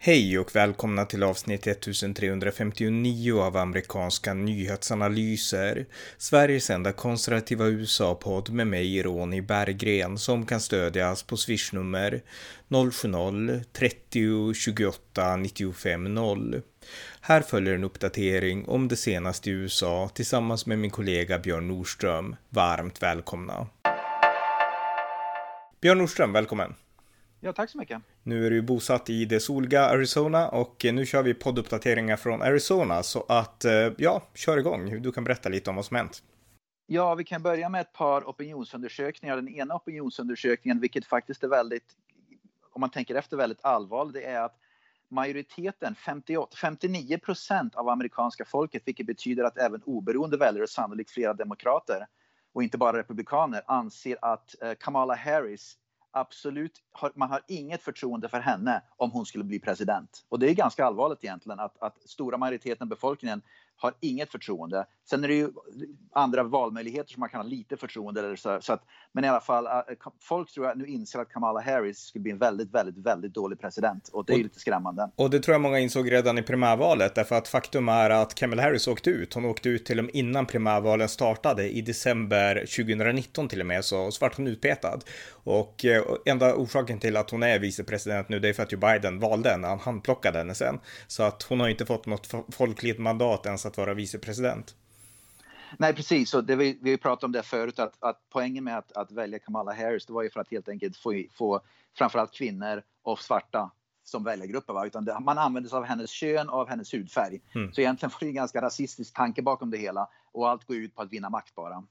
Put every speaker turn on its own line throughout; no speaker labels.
Hej och välkomna till avsnitt 1359 av amerikanska nyhetsanalyser. Sveriges enda konservativa USA-podd med mig, Ronny Berggren, som kan stödjas på swishnummer 070-30 28 95 0. Här följer en uppdatering om det senaste i USA tillsammans med min kollega Björn Nordström. Varmt välkomna! Björn Nordström, välkommen!
Ja, tack så mycket.
Nu är du bosatt i det soliga Arizona och nu kör vi podduppdateringar från Arizona så att eh, ja, kör igång. Du kan berätta lite om vad som hänt.
Ja, vi kan börja med ett par opinionsundersökningar. Den ena opinionsundersökningen, vilket faktiskt är väldigt, om man tänker efter, väldigt allvarligt, det är att majoriteten, 58, 59 procent av amerikanska folket, vilket betyder att även oberoende väljare, sannolikt flera demokrater och inte bara republikaner, anser att eh, Kamala Harris absolut, man har inget förtroende för henne om hon skulle bli president. Och det är ganska allvarligt egentligen att, att stora majoriteten av befolkningen har inget förtroende. Sen är det ju andra valmöjligheter som man kan ha lite förtroende eller så. så att, men i alla fall, äh, folk tror jag nu inser att Kamala Harris skulle bli en väldigt, väldigt, väldigt dålig president och det är och, lite skrämmande.
Och det tror jag många insåg redan i primärvalet därför att faktum är att Kamala Harris åkte ut. Hon åkte ut till och med innan primärvalen startade i december 2019 till och med så, så vart hon utpetad. Och eh, enda orsaken till att hon är vicepresident nu det är för att Joe Biden valde henne, han handplockade henne sen. Så att hon har inte fått något folkligt mandat ens att vara vicepresident.
Nej, precis. Och det, vi, vi pratade om det förut, att, att poängen med att, att, välja Kamala Harris, det var ju för att helt enkelt få, få framförallt kvinnor och svarta som väljargrupper. Va? Utan det, man använde sig av hennes kön och av hennes hudfärg. Mm. Så egentligen var det en ganska rasistisk tanke bakom det hela. Och allt går ut på att vinna makt bara.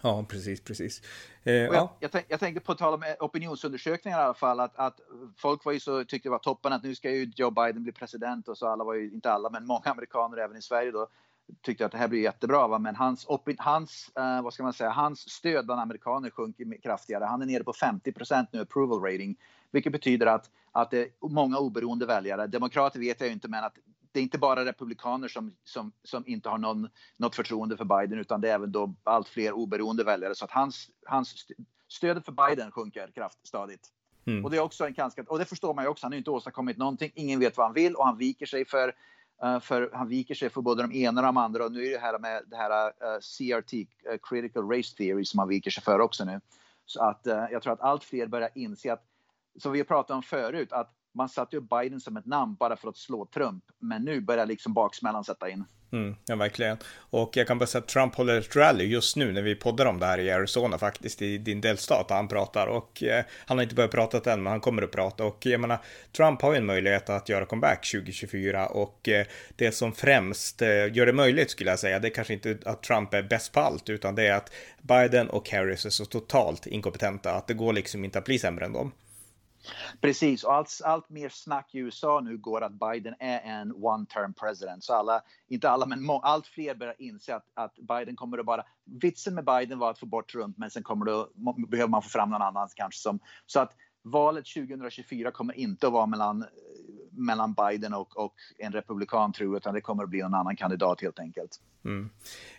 Ja, precis, precis.
Eh, jag, ja. jag, tänk, jag tänkte på tal om opinionsundersökningar i alla fall, att, att folk var ju så, tyckte det var toppen att nu ska ju Joe Biden bli president och så alla var ju, inte alla, men många amerikaner även i Sverige då tyckte att det här blir jättebra. Va? Men hans, hans, uh, vad ska man säga, hans stöd bland amerikaner sjunker kraftigare. Han är nere på 50% nu approval rating, vilket betyder att, att det är många oberoende väljare. Demokrater vet jag inte, men att det är inte bara republikaner som, som, som inte har någon, något förtroende för Biden, utan det är även då allt fler oberoende väljare. Så att hans, hans stödet för Biden sjunker kraftstadigt. Mm. Och det är också en ganska, och det förstår man ju också. Han har inte åstadkommit någonting. Ingen vet vad han vill och han viker sig för Eh, för han viker sig för både de ena och de andra och nu är det här med det här eh, CRT, eh, Critical Race Theory, som han viker sig för också nu. Så att jag tror att allt fler börjar inse att, som vi pratade om förut, att man satte ju Biden som ett namn bara för att slå Trump. Men nu börjar liksom baksmällan sätta in.
Mm, ja, verkligen. Och jag kan bara säga att Trump håller ett rally just nu när vi poddar om det här i Arizona faktiskt, i din delstat, han pratar. Och eh, han har inte börjat prata än, men han kommer att prata. Och jag menar, Trump har ju en möjlighet att göra comeback 2024 och eh, det som främst eh, gör det möjligt skulle jag säga, det är kanske inte att Trump är bäst på allt, utan det är att Biden och Harris är så totalt inkompetenta att det går liksom inte att bli sämre än dem.
Precis, och allt, allt mer snack i USA nu går att Biden är en one term president. Så alla, inte alla, men må, allt fler börjar inse att, att Biden kommer att bara... Vitsen med Biden var att få bort Trump, men sen kommer det, behöver man få fram någon annan kanske som... Så att valet 2024 kommer inte att vara mellan, eh, mellan Biden och, och en republikan tror utan det kommer att bli en annan kandidat helt enkelt. Mm.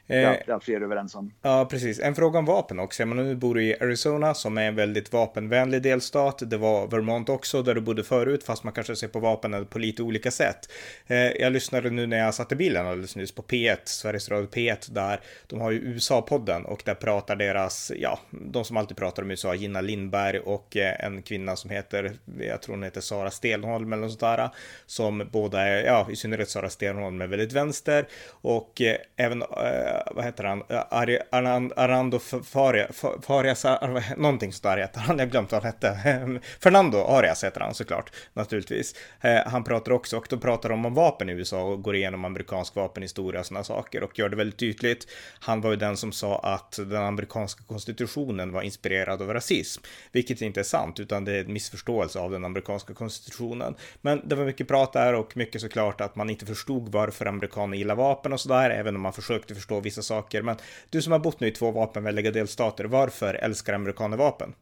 Eh, ja, det är fler överens om.
Ja, precis. En fråga om vapen också. Men nu bor du i Arizona som är en väldigt vapenvänlig delstat. Det var Vermont också där du bodde förut, fast man kanske ser på vapen på lite olika sätt. Eh, jag lyssnade nu när jag satt i bilen alldeles nyss på P1, Sveriges Radio P1, där de har ju USA-podden och där pratar deras, ja, de som alltid pratar om USA, Gina Lindberg och eh, en kvinna som heter, jag tror hon heter Sara Stenholm eller något sånt där, som båda är, ja, i synnerhet Sara Stenholm är väldigt vänster och eh, även Eh, vad heter han, eh, Ari, Arand, Arando Faria, Farias, eh, någonting sådär heter han, jag har glömt vad han hette. Fernando Arias heter han såklart, naturligtvis. Eh, han pratar också, och då pratar de om vapen i USA och går igenom amerikansk vapenhistoria och sådana saker och gör det väldigt tydligt. Han var ju den som sa att den amerikanska konstitutionen var inspirerad av rasism, vilket inte är sant, utan det är en missförståelse av den amerikanska konstitutionen. Men det var mycket prat där och mycket såklart att man inte förstod varför amerikaner gillar vapen och sådär, även om man försökte förstå vissa saker. Men du som har bott nu i två vapenvänliga delstater, varför älskar amerikaner vapen?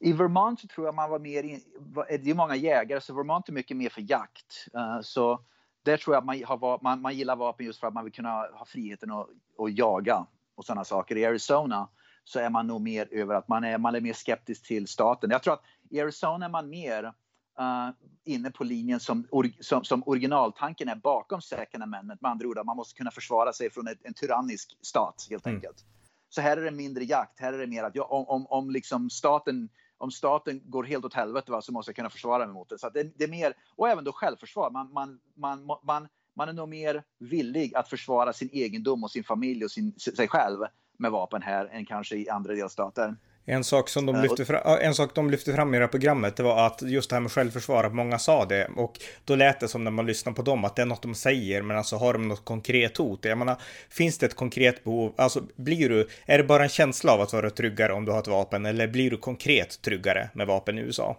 I Vermont så tror jag man var mer, in, eh, det är många jägare så Vermont är mycket mer för jakt. Eh, så där tror jag man, har, man, man gillar vapen just för att man vill kunna ha friheten att, att jaga och sådana saker. I Arizona så är man nog mer över att man är, man är mer skeptisk till staten. Jag tror att i Arizona är man mer uh, inne på linjen som, som, som, originaltanken är bakom second amendment. Med andra ord, man måste kunna försvara sig från ett, en tyrannisk stat helt mm. enkelt. Så här är det mindre jakt. Här är det mer att ja, om, om, om liksom staten om staten går helt åt helvete va, så måste jag kunna försvara mig mot det. Så det, det, är mer, och även då självförsvar. Man, man, man, man, man är nog mer villig att försvara sin egendom och sin familj och sin, sig själv med vapen här än kanske i andra delstater.
En sak som de lyfte, fram, en sak de lyfte fram i det här programmet det var att just det här med självförsvar, att många sa det och då lät det som när man lyssnar på dem att det är något de säger men alltså har de något konkret hot? Jag menar, finns det ett konkret behov? Alltså blir du, är det bara en känsla av att vara tryggare om du har ett vapen eller blir du konkret tryggare med vapen i USA?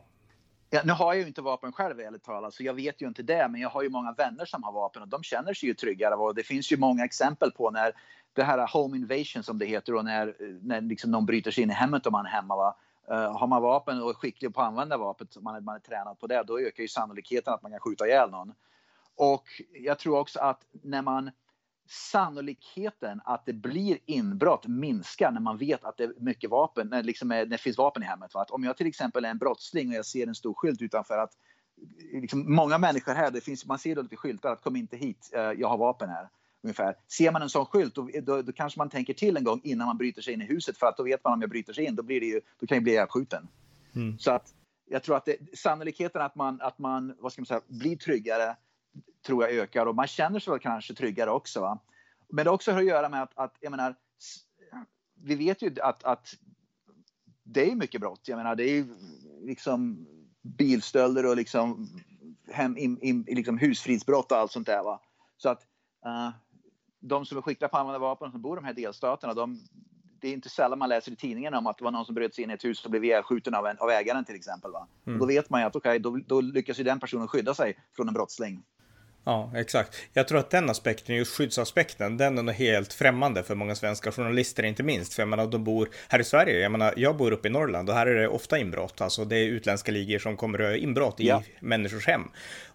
Ja, nu har jag ju inte vapen själv ärligt talat, så jag vet ju inte det. Men jag har ju många vänner som har vapen och de känner sig ju tryggare. Och det finns ju många exempel på när det här home invasion som det heter och när, när liksom någon bryter sig in i hemmet om man är hemma. Va? Uh, har man vapen och är skicklig på att använda vapnet, man man är tränad på det, då ökar ju sannolikheten att man kan skjuta ihjäl någon. Och jag tror också att när man sannolikheten att det blir inbrott minskar när man vet att det är mycket vapen, när, liksom är, när det finns vapen i hemmet. Va? Att om jag till exempel är en brottsling och jag ser en stor skylt utanför att liksom, många människor här, det finns, man ser då lite skyltar att kom inte hit, eh, jag har vapen här ungefär. Ser man en sån skylt då, då, då, kanske man tänker till en gång innan man bryter sig in i huset för att då vet man om jag bryter sig in då, blir det ju, då kan jag bli ihjälskjuten. Mm. Så att jag tror att det, sannolikheten att man, att man vad ska man säga, blir tryggare tror jag ökar och man känner sig väl kanske tryggare också. Va? Men det också har att göra med att, att jag menar, vi vet ju att, att det är mycket brott. Jag menar, det är liksom bilstölder och liksom, hem, in, in, liksom husfridsbrott och allt sånt där. Va? Så att uh, de som är skickliga på att använda vapen som bor i de här delstaterna, de, det är inte sällan man läser i tidningen om att det var någon som bröt sig in i ett hus och blev ihjälskjuten av, av ägaren till exempel. Va? Mm. då vet man ju att okej, okay, då, då lyckas ju den personen skydda sig från en brottsling.
Ja, exakt. Jag tror att den aspekten, just skyddsaspekten, den är nog helt främmande för många svenska journalister, inte minst. För jag menar, de bor här i Sverige. Jag menar, jag bor uppe i Norrland och här är det ofta inbrott. Alltså det är utländska ligor som kommer att inbrott i ja. människors hem.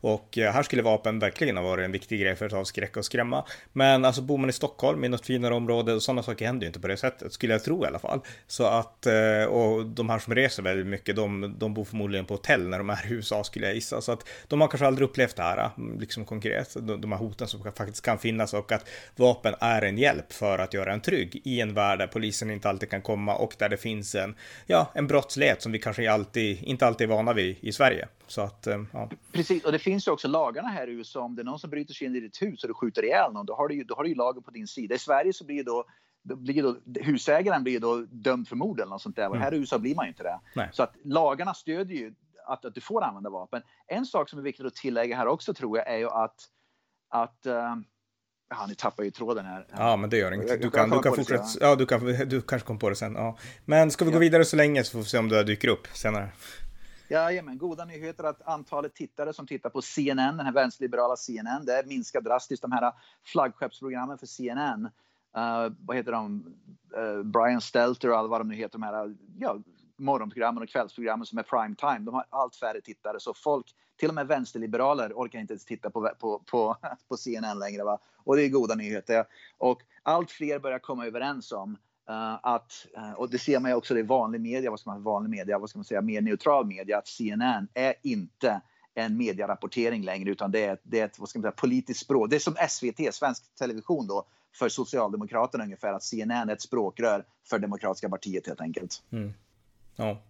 Och eh, här skulle vapen verkligen ha varit en viktig grej för att avskräcka och skrämma. Men alltså bor man i Stockholm, i något finare område, sådana saker händer ju inte på det sättet, skulle jag tro i alla fall. Så att, eh, och de här som reser väldigt mycket, de, de bor förmodligen på hotell när de är i USA skulle jag gissa. Så att de har kanske aldrig upplevt det här, liksom konkret, de här hoten som faktiskt kan finnas och att vapen är en hjälp för att göra en trygg i en värld där polisen inte alltid kan komma och där det finns en, ja, en brottslighet som vi kanske alltid, inte alltid är vana vid i Sverige. Så att, eh, ja.
Precis, och det finns ju också lagarna här i USA. Om det är någon som bryter sig in i ditt hus och du skjuter ihjäl någon, då har du ju, då har du ju lagen på din sida. I Sverige så blir då då blir då, husägaren blir då dömd för mord eller något sånt där. Mm. Här i USA blir man ju inte det. Nej. Så att lagarna stödjer ju att, att du får använda vapen. En sak som är viktigt att tillägga här också tror jag är ju att, att uh, Ja, ni tappar ju tråden här.
Ja, men det gör inget. Du kan, du kan fortsätta. Ja, du, kan, du kanske kom på det sen. Ja. Men ska vi gå vidare så länge så får vi se om det dyker upp senare.
Jajamän, goda nyheter att antalet tittare som tittar på CNN, den här vänsterliberala CNN, det minskar drastiskt. De här flaggskeppsprogrammen för CNN, uh, eh, vad heter de, uh, Brian Stelter och alla vad de nu heter, de här ja, morgonprogrammen och kvällsprogrammen som är prime time, de har allt färre tittare. Så folk, till och med vänsterliberaler, orkar inte ens titta på, på, på, på CNN längre. Va? Och det är goda nyheter. Och allt fler börjar komma överens om Uh, att, uh, och det ser man ju också i vanlig media, vad ska man vanlig media, vad ska man säga, mer neutral media, att CNN är inte en medierapportering längre utan det är, det är ett vad ska man säga, politiskt språk. Det är som SVT, svensk television då, för Socialdemokraterna ungefär, att CNN är ett språkrör för Demokratiska partiet helt enkelt. Mm.
Ja.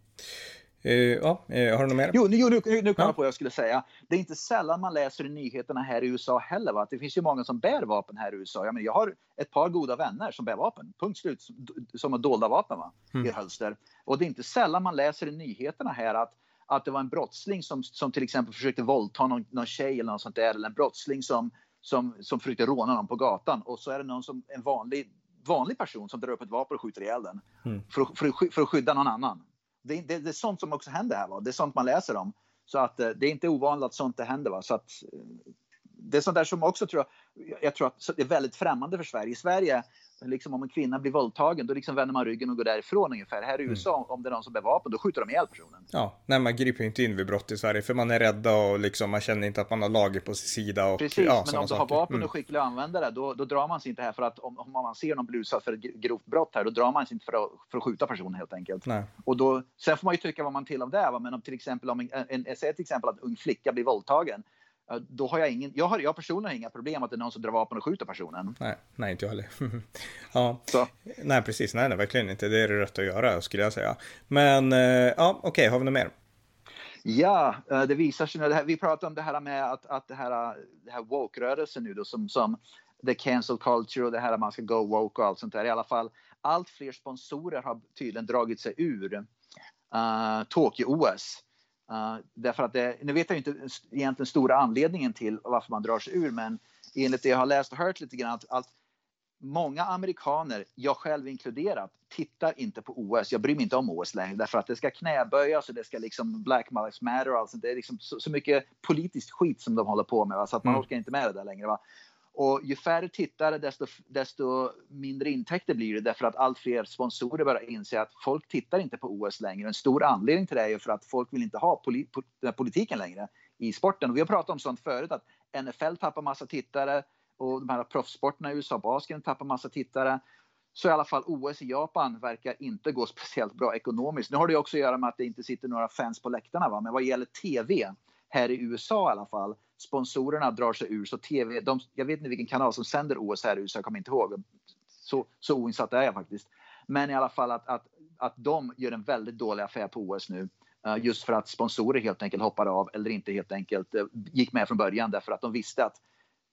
Uh, ja, uh, har du något mer?
Jo, nu, nu, nu kom ja. jag på vad jag skulle säga. Det är inte sällan man läser i nyheterna här i USA heller. Va? Det finns ju många som bär vapen här i USA. Jag, menar, jag har ett par goda vänner som bär vapen. Punkt slut. Som har dolda vapen va? Mm. i hölster. Och det är inte sällan man läser i nyheterna här att att det var en brottsling som, som till exempel försökte våldta någon, någon tjej eller något sånt där. Eller en brottsling som, som, som försökte råna någon på gatan. Och så är det någon som, en vanlig, vanlig person som drar upp ett vapen och skjuter ihjäl den. Mm. För, för, för, att skydda någon annan det, det, det, är sånt som också händer här. Va? Det är sånt man läser om. Så att eh, det är inte ovanligt att sånt händer. Va? Så att, eh, det är sånt där som också tror jag, jag tror att det är väldigt främmande för Sverige. I Sverige liksom om en kvinna blir våldtagen, då liksom vänder man ryggen och går därifrån ungefär. Här i mm. USA, mm. om det är någon som bär vapen, då skjuter de ihjäl personen.
Ja, nej, man griper ju inte in vid brott i Sverige, för man är rädda och liksom man känner inte att man har lager på sin sida. Och,
Precis, ja, men om du har vapen mm. och skicklig användare, då, då drar man sig inte här för att om, om man ser någon bli utsatt för ett grovt brott här, då drar man sig inte för att, för att skjuta personen helt enkelt. Nej. Och då, sen får man ju tycka vad man till om det, va? men om till exempel om en, en, en, säg till exempel att en ung flicka blir våldtagen, då har jag ingen, jag har jag personligen har inga problem att det är någon som drar vapen och skjuter personen.
Nej, nej inte jag heller. ja, så. nej precis, nej, nej verkligen inte. Det är det rätt att göra skulle jag säga. Men eh, ja, okej, okay, har vi något mer?
Ja, eh, det visar sig nu. Här, vi pratar om det här med att, att det här, det här woke-rörelsen nu då som, som the cancel culture och det här att man ska go woke och allt sånt där. I alla fall allt fler sponsorer har tydligen dragit sig ur uh, Tokyo-OS. Uh, därför att det, nu vet jag inte egentligen stora anledningen till varför man drar sig ur, men enligt det jag har läst och hört lite grann att, att många amerikaner, jag själv inkluderat, tittar inte på OS. Jag bryr mig inte om OS längre därför att det ska knäböjas och det ska liksom Black Lives Matter och allt sånt. Det är liksom så, så, mycket politiskt skit som de håller på med va? så att man mm. orkar inte med det där längre. Va? Och ju färre tittare desto, desto mindre intäkter blir det därför att allt fler sponsorer börjar inse att folk tittar inte på OS längre. En stor anledning till det är ju för att folk vill inte ha den här politiken längre i sporten. Och vi har pratat om sånt förut att NFL tappar massa tittare och de här proffssporterna i USA, basken tappar massa tittare. Så i alla fall OS i Japan verkar inte gå speciellt bra ekonomiskt. Nu har det också att göra med att det inte sitter några fans på läktarna. Va? Men vad gäller TV här i USA i alla fall sponsorerna drar sig ur. Så TV, de, jag vet inte vilken kanal som sänder OS här i USA, jag kommer inte ihåg. Så, så oinsatt är jag faktiskt. Men i alla fall att, att, att de gör en väldigt dålig affär på OS nu. Eh, just för att sponsorer helt enkelt hoppade av eller inte helt enkelt eh, gick med från början därför att de visste att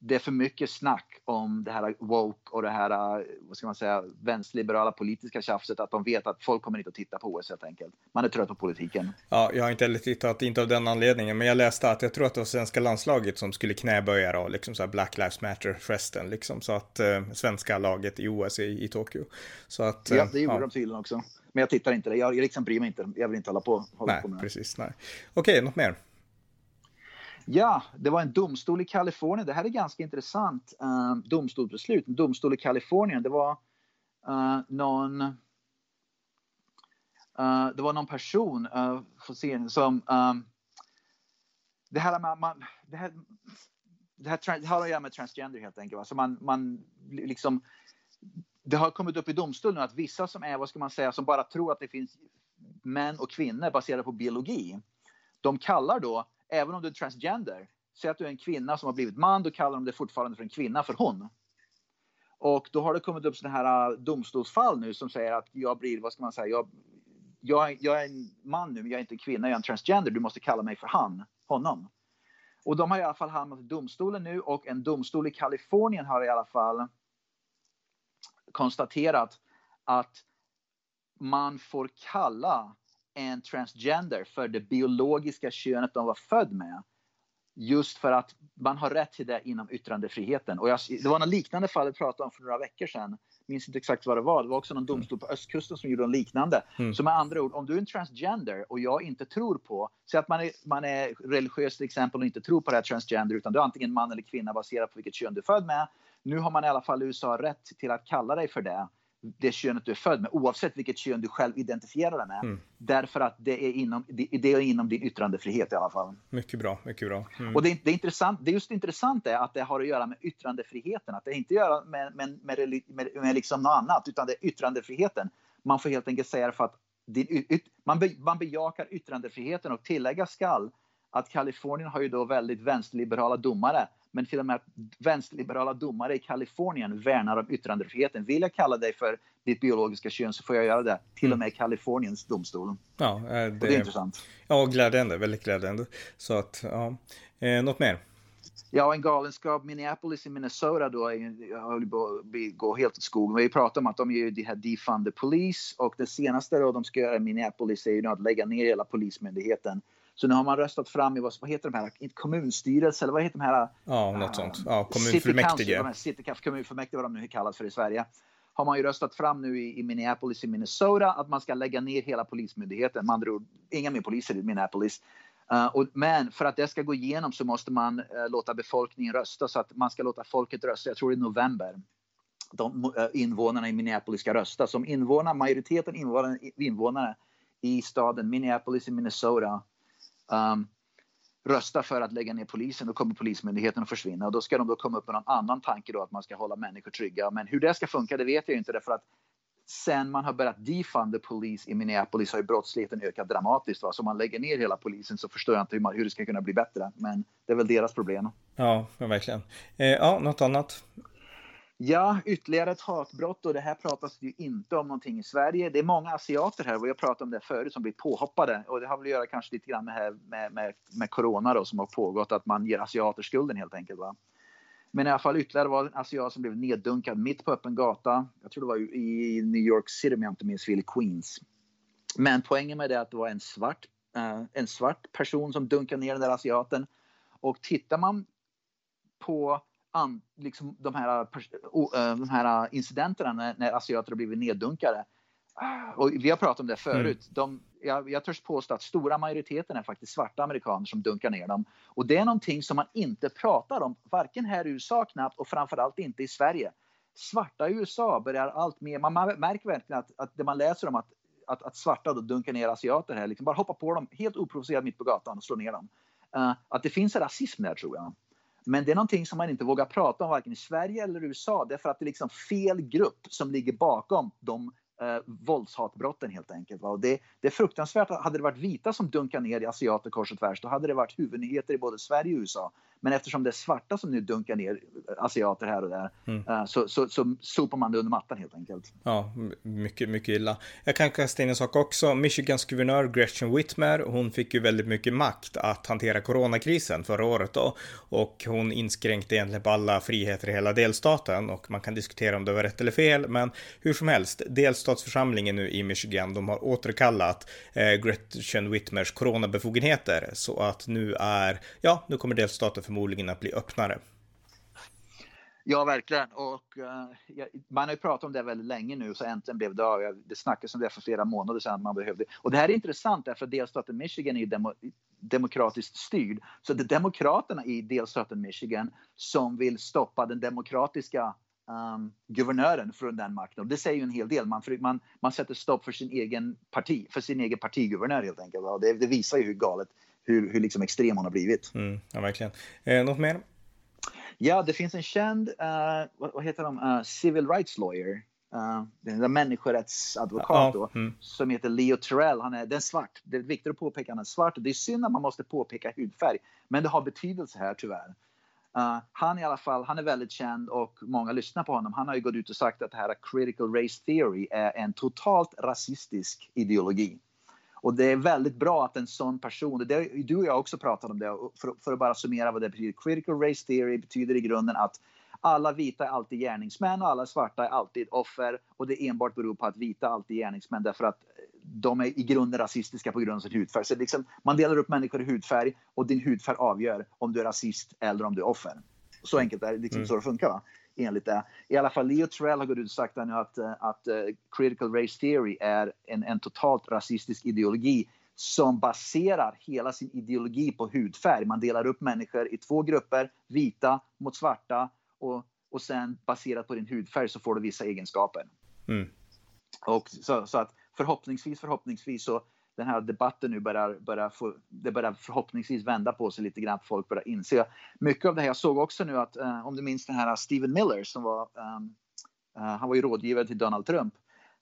det är för mycket snack om det här woke och det här, vad ska man säga, vänsterliberala politiska tjafset att de vet att folk kommer inte att titta på OS helt enkelt. Man är trött på politiken.
Ja, jag har inte heller tittat, inte av den anledningen, men jag läste att jag tror att det var svenska landslaget som skulle knäböja då, liksom så här Black Lives Matter-festen, liksom, så att eh, svenska laget i OS i, i Tokyo. Så att,
ja, det gjorde ja. de tydligen också. Men jag tittar inte jag, jag liksom bryr mig inte, jag vill inte hålla på, hålla
nej,
på med.
Precis, nej. Okej, något mer?
Ja, det var en domstol i Kalifornien. Det här är ganska intressant. Uh, domstolsbeslut. En domstol i Kalifornien. Det var uh, någon uh, det var någon person uh, se, som um, det här, med... man, det här, det här, det här har att göra med transgender helt enkelt. Va? Så man, man liksom, det har kommit upp i domstol nu att vissa som är, vad ska man säga, som bara tror att det finns män och kvinnor baserat på biologi. De kallar då även om du är transgender, säg att du är en kvinna som har blivit man, då kallar de det fortfarande för en kvinna, för hon. Och då har det kommit upp sådana här äh, domstolsfall nu som säger att jag blir, vad ska man säga, jag, jag, jag är en man nu, men jag är inte en kvinna, jag är en transgender, du måste kalla mig för han, honom. Och de har i alla fall hamnat i domstolen nu och en domstol i Kalifornien har i alla fall konstaterat att man får kalla en transgender för det biologiska könet de var född med. Just för att man har rätt till det inom yttrandefriheten. Och jag, det var något liknande fall jag pratade om för några veckor sedan. Minns inte exakt vad det var. Det var också någon domstol på östkusten som gjorde något liknande. Mm. Så med andra ord, om du är en transgender och jag inte tror på, säg att man är, man är religiös till exempel och inte tror på det här transgender utan du är antingen man eller kvinna baserat på vilket kön du är född med. Nu har man i alla fall i USA rätt till att kalla dig för det det könet du är född med oavsett vilket kön du själv identifierar dig med. Mm. Därför att det är, inom, det, är inom din yttrandefrihet i alla fall.
Mycket bra, mycket bra.
Mm. Och det, det, är intressant, det just intressant är att det har att göra med yttrandefriheten. Att det inte har att göra med, med, med, med, med liksom något annat utan det är yttrandefriheten. Man får helt enkelt säga det för att din, yt, man, be, man bejakar yttrandefriheten och tillägga skall att Kalifornien har ju då väldigt vänsterliberala domare men till och med vänsterliberala domare i Kalifornien värnar om yttrandefriheten. Vill jag kalla dig för ditt biologiska kön så får jag göra det. Till och med i Kaliforniens domstol.
Ja, det,
och det är intressant.
Ja, glädjande. Väldigt glädjande. Så att, ja. Eh, något mer?
Ja, en galenskap. Minneapolis i Minnesota då höll på att gå helt åt skogen. Vi pratade om att de är det här defund the police och det senaste då de ska göra i Minneapolis är ju att lägga ner hela polismyndigheten. Så nu har man röstat fram i vad, vad heter de här, kommunstyrelse eller vad heter de här?
Ja, något uh, sånt. Ja, kommunfullmäktige.
City kommunfullmäktige vad de nu kallas för i Sverige. Har man ju röstat fram nu i, i Minneapolis i Minnesota att man ska lägga ner hela polismyndigheten. Man andra inga mer poliser i Minneapolis. Uh, och, men för att det ska gå igenom så måste man uh, låta befolkningen rösta så att man ska låta folket rösta. Jag tror i november. de invånarna i Minneapolis ska rösta. Som invånare, majoriteten invånare, invånare i staden Minneapolis i Minnesota um, rösta för att lägga ner polisen, då kommer polismyndigheten att försvinna och då ska de då komma upp med någon annan tanke då att man ska hålla människor trygga. Men hur det ska funka, det vet jag inte därför att sen man har börjat defunda polis i Minneapolis har ju brottsligheten ökat dramatiskt. Va? Så om man lägger ner hela polisen så förstår jag inte hur, man, hur det ska kunna bli bättre. Men det är väl deras problem.
Ja, verkligen. Eh, ja, något annat?
Ja, ytterligare ett hatbrott och det här pratas ju inte om någonting i Sverige. Det är många asiater här, och jag pratade om det förut, som blir påhoppade och det har väl att göra kanske lite grann med, med, med, med corona då, som har pågått, att man ger asiater skulden helt enkelt. Va? Men i alla fall ytterligare var en asiat som blev neddunkad mitt på öppen gata. Jag tror det var i New York City om jag inte minns fel, i Queens. Men poängen med det är att det var en svart, uh, en svart person som dunkade ner den där asiaten. Och tittar man på an, liksom de, här, uh, de här incidenterna när, när asiater har blivit neddunkade. Och vi har pratat om det förut. Mm. De, jag, jag törs påstå att stora majoriteten är faktiskt svarta amerikaner som dunkar ner dem. Och det är någonting som man inte pratar om, varken här i USA knappt och framförallt inte i Sverige. Svarta i USA börjar allt mer, man märker verkligen att, att det man läser om att, att, att svarta då dunkar ner asiater här, liksom bara hoppa på dem helt oprovocerat mitt på gatan och slå ner dem. Uh, att det finns rasism där tror jag. Men det är någonting som man inte vågar prata om varken i Sverige eller USA därför att det är liksom fel grupp som ligger bakom de eh, våldshatbrotten helt enkelt. Va? Och det, det är fruktansvärt. Hade det varit vita som dunkar ner i asiater kors och tvärs, då hade det varit huvudnyheter i både Sverige och USA. Men eftersom det är svarta som nu dunkar ner asiater här och där mm. uh, så, så, så sopar man det under mattan helt enkelt.
Ja, mycket, mycket illa. Jag kan kasta in en sak också. Michigans guvernör Gretchen Whitmer, hon fick ju väldigt mycket makt att hantera coronakrisen förra året då. Och hon inskränkte egentligen på alla friheter i hela delstaten och man kan diskutera om det var rätt eller fel, men hur som helst, delstatsförsamlingen nu i Michigan, de har återkallat eh, Gretchen Whitmers coronabefogenheter så att nu är, ja, nu kommer delstaten för förmodligen att bli öppnare.
Ja, verkligen. Och, uh, man har ju pratat om det väldigt länge nu, så äntligen blev det av. Det snackades om det för flera månader sedan. Man behövde. Och det här är intressant därför att delstaten Michigan är demo, demokratiskt styrd. Så det är demokraterna i delstaten Michigan som vill stoppa den demokratiska um, guvernören från den makten. Och det säger ju en hel del. Man, man, man sätter stopp för sin egen parti, för sin egen partiguvernör helt enkelt. Och det, det visar ju hur galet hur, hur liksom extrem hon har blivit.
Mm, ja, verkligen. Eh, något mer?
Ja, det finns en känd, uh, vad, vad, heter de, uh, civil rights lawyer. Uh, en människorättsadvokat då, mm. som heter Leo Terrell. Han är, den svart. Det är viktigt att påpeka att han är svart. Det är synd att man måste påpeka hudfärg, men det har betydelse här tyvärr. Uh, han i alla fall, han är väldigt känd och många lyssnar på honom. Han har ju gått ut och sagt att det här critical race theory är en totalt rasistisk ideologi. Och det är väldigt bra att en sån person, det, du och jag också pratat om det, för, för att bara summera vad det betyder. Critical race theory betyder i grunden att alla vita är alltid gärningsmän och alla svarta är alltid offer. Och det enbart beror på att vita alltid är gärningsmän därför att de är i grunden rasistiska på grund av sin hudfärg. Så liksom, man delar upp människor i hudfärg och din hudfärg avgör om du är rasist eller om du är offer. Så enkelt är det, liksom mm. så det funkar. Va? Enligt det. I alla fall Leo Terrell har gått ut och sagt nu att, eh, att uh, critical race theory är en, en totalt rasistisk ideologi som baserar hela sin ideologi på hudfärg. Man delar upp människor i två grupper, vita mot svarta och, och sen baserat på din hudfärg så får du vissa egenskaper. Mm. Och så, så, att förhoppningsvis, förhoppningsvis så den här debatten nu börjar, börjar, få, det börjar förhoppningsvis vända på sig lite grann. Folk börjar inse mycket av det här. Jag såg också nu att eh, om du minns den här Steven Miller som var, ehm, eh, han var ju rådgivare till Donald Trump.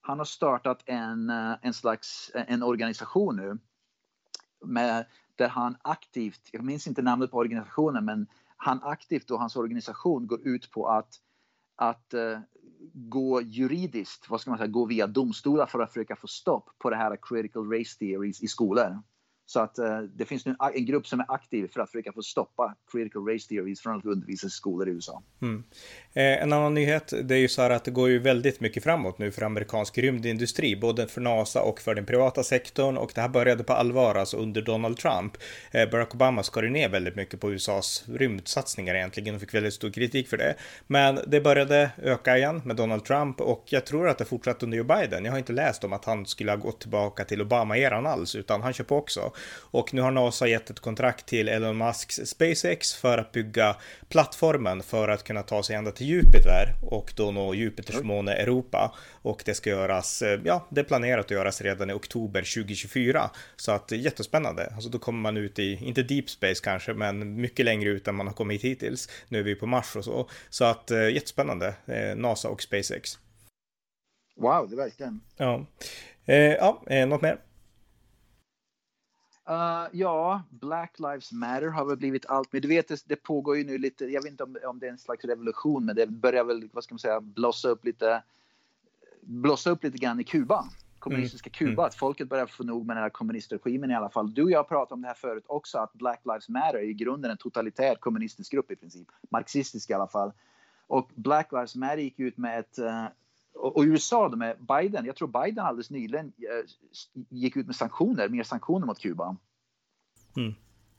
Han har startat en, eh, en slags eh, en organisation nu med, där han aktivt, jag minns inte namnet på organisationen, men han aktivt och hans organisation går ut på att, att eh, gå juridiskt, vad ska man säga, gå via domstolar för att försöka få stopp på det här critical race theories i skolor. Så att eh, det finns nu en grupp som är aktiv för att försöka få stoppa critical race theories från att undervisas i skolor i USA.
Mm. Eh, en annan nyhet, det är ju så här att det går ju väldigt mycket framåt nu för amerikansk rymdindustri, både för NASA och för den privata sektorn och det här började på allvar alltså under Donald Trump. Eh, Barack Obama skar ner väldigt mycket på USAs rymdsatsningar egentligen och fick väldigt stor kritik för det. Men det började öka igen med Donald Trump och jag tror att det fortsatte under Joe Biden. Jag har inte läst om att han skulle ha gått tillbaka till Obama-eran alls, utan han kör på också. Och nu har NASA gett ett kontrakt till Elon Musks SpaceX för att bygga plattformen för att kunna ta sig ända till Jupiter och då nå Jupiters måne Europa. Och det ska göras, eh, ja, det är planerat att göras redan i oktober 2024. Så att jättespännande. Alltså då kommer man ut i, inte deep space kanske, men mycket längre ut än man har kommit hittills. Nu är vi på Mars och så. Så att eh, jättespännande, eh, NASA och SpaceX.
Wow, det är verkligen.
Ja, eh, ja eh, något mer?
Uh, ja, Black Lives Matter har väl blivit allt, men du vet, det, det pågår ju nu lite, jag vet inte om, om det är en slags revolution, men det börjar väl, vad ska man säga, blossa upp lite, blossa upp lite grann i Kuba, kommunistiska mm. Kuba, mm. att folket börjar få nog med den här kommunistregimen i alla fall. Du och jag pratade om det här förut också, att Black Lives Matter är i grunden en totalitär kommunistisk grupp i princip, marxistisk i alla fall. Och Black Lives Matter gick ut med ett, uh, och, och USA då med Biden, jag tror Biden alldeles nyligen uh, gick ut med sanktioner, mer sanktioner mot Kuba.
Mm.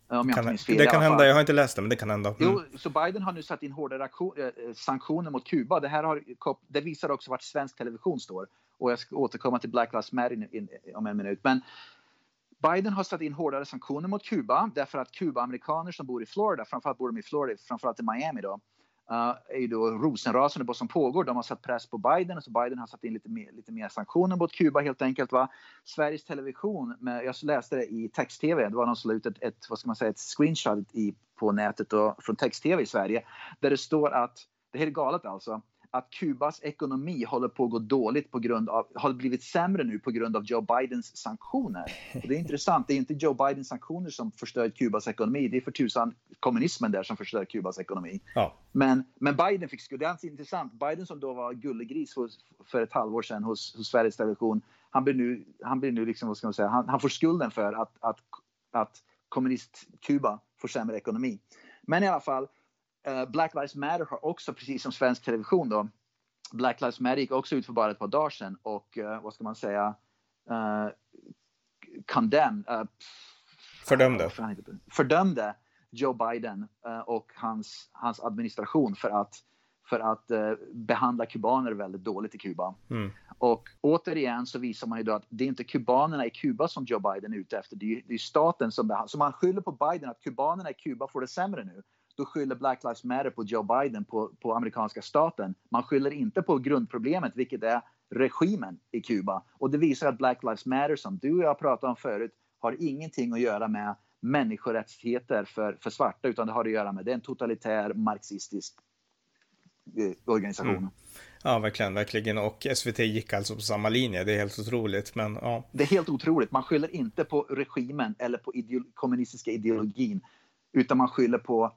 Om jag kan, minns fel, det kan hända, jag har inte läst det, men det kan hända. Mm.
Jo, så Biden har nu satt in hårdare eh, sanktioner mot Kuba. Det, här har, det visar också vart svensk television står. Och jag ska återkomma till Black Lives Matter om en minut. Men Biden har satt in hårdare sanktioner mot Kuba därför att Kuba-amerikaner som bor i Florida, framförallt bor de i Florida, framförallt i Miami då, Eh, är ju då rosenrasande på vad som pågår. De har satt press på Biden, så Biden har satt in lite mer, lite mer sanktioner mot Kuba helt enkelt. Va? Sveriges Television, med, jag läste det i text-tv, det var någon som la ut ett, ett, vad ska man säga, ett screenshot i, på nätet då, från text-tv i Sverige, där det står att, det här är galet alltså, att Kubas ekonomi håller på att gå dåligt på grund av, har blivit sämre nu på grund av Joe Bidens sanktioner. Och det är intressant, det är inte Joe Bidens sanktioner som förstör Kubas ekonomi, det är för tusan kommunismen där som förstör Kubas ekonomi. Ja. Men, men Biden fick skuld, det är intressant, Biden som då var gullegris hos, för ett halvår sedan hos, hos Sveriges Television, han blir nu, han blir nu liksom, vad ska man säga, han, han får skulden för att, att, att kommunist-Kuba får sämre ekonomi. Men i alla fall, Black Lives Matter har också, precis som svensk television då, Black Lives Matter gick också ut för bara ett par dagar sedan och uh, vad ska man säga, uh, condemn, uh,
fördömde.
fördömde Joe Biden uh, och hans, hans administration för att, för att behandla kubaner väldigt dåligt i Kuba. Mm. Och återigen så visar man ju då att det är inte kubanerna i Kuba som Joe Biden är ute efter, det är, det är staten som behandlar. Så man skyller på Biden att kubanerna i Kuba får det sämre nu då skyller Black Lives Matter på Joe Biden, på, på amerikanska staten. Man skyller inte på grundproblemet, vilket är regimen i Kuba. Och det visar att Black Lives Matter, som du och jag pratade om förut, har ingenting att göra med människorättigheter för, för svarta, utan det har att göra med det är en totalitär marxistisk eh, organisation. Mm.
Ja, verkligen, verkligen. Och SVT gick alltså på samma linje. Det är helt otroligt. Men, ja.
Det är helt otroligt. Man skyller inte på regimen eller på ideolo kommunistiska ideologin, utan man skyller på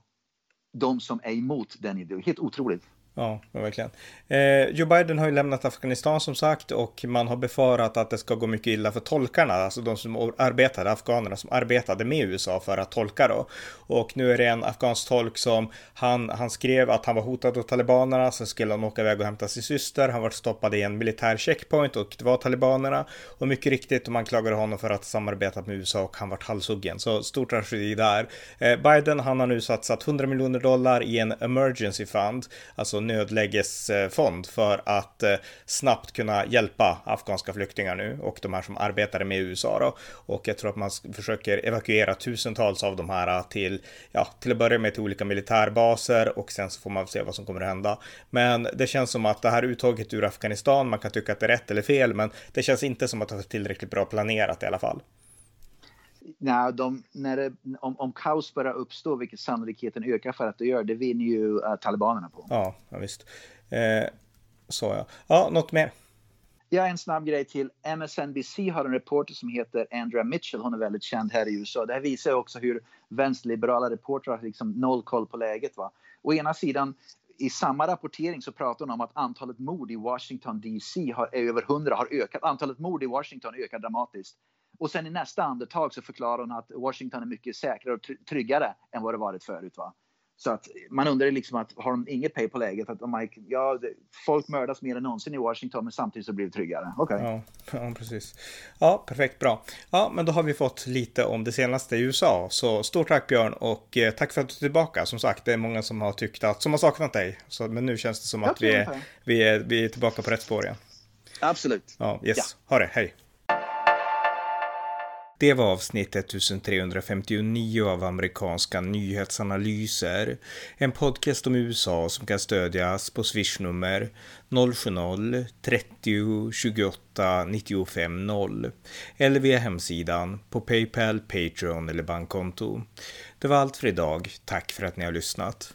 de som är emot den ideologin. Helt otroligt.
Ja, verkligen. Eh, Joe Biden har ju lämnat Afghanistan som sagt och man har befarat att det ska gå mycket illa för tolkarna, alltså de som arbetade, afghanerna som arbetade med USA för att tolka då. Och nu är det en afghansk tolk som han, han skrev att han var hotad av talibanerna, sen skulle han åka iväg och hämta sin syster, han var stoppad i en militär checkpoint och det var talibanerna. Och mycket riktigt, man klagade honom för att ha samarbetat med USA och han vart halshuggen. Så stor tragedi där. Eh, Biden, han har nu satsat 100 miljoner dollar i en emergency fund, alltså nödlägesfond för att eh, snabbt kunna hjälpa afghanska flyktingar nu och de här som arbetade med USA då. Och jag tror att man försöker evakuera tusentals av de här eh, till, ja, till att börja med till olika militärbaser och sen så får man se vad som kommer att hända. Men det känns som att det här uttaget ur Afghanistan, man kan tycka att det är rätt eller fel, men det känns inte som att det är tillräckligt bra planerat i alla fall.
Nej, de, när det, om, om kaos börjar uppstå, vilket sannolikheten ökar för att det gör, det vinner ju uh, talibanerna på.
Ja, ja visst. Eh, så ja. Ja, något mer?
Ja, en snabb grej till. MSNBC har en reporter som heter Andrea Mitchell. Hon är väldigt känd här i USA. Det här visar också hur vänsterliberala reportrar har liksom noll koll på läget. Va? Å ena sidan, i samma rapportering så pratar hon om att antalet mord i Washington DC har, är över 100 har ökat. Antalet mord i Washington ökar dramatiskt. Och sen i nästa andetag så förklarar hon att Washington är mycket säkrare och tryggare än vad det varit förut. Va? Så att man undrar liksom att har de inget pay på läget? Att de, ja, folk mördas mer än någonsin i Washington men samtidigt så blir det tryggare. Okej. Okay.
Ja, ja, precis. Ja, perfekt, bra. Ja, men då har vi fått lite om det senaste i USA. Så stort tack Björn och eh, tack för att du är tillbaka. Som sagt, det är många som har tyckt att, som har saknat dig. Så, men nu känns det som att vi är, vi, är, vi är tillbaka på rätt spår igen.
Absolut.
Ja, yes. Ja. Ha det, hej. Det var avsnitt 1359 av amerikanska nyhetsanalyser. En podcast om USA som kan stödjas på swishnummer 070-30 28 95 0 eller via hemsidan på Paypal, Patreon eller bankkonto. Det var allt för idag. Tack för att ni har lyssnat.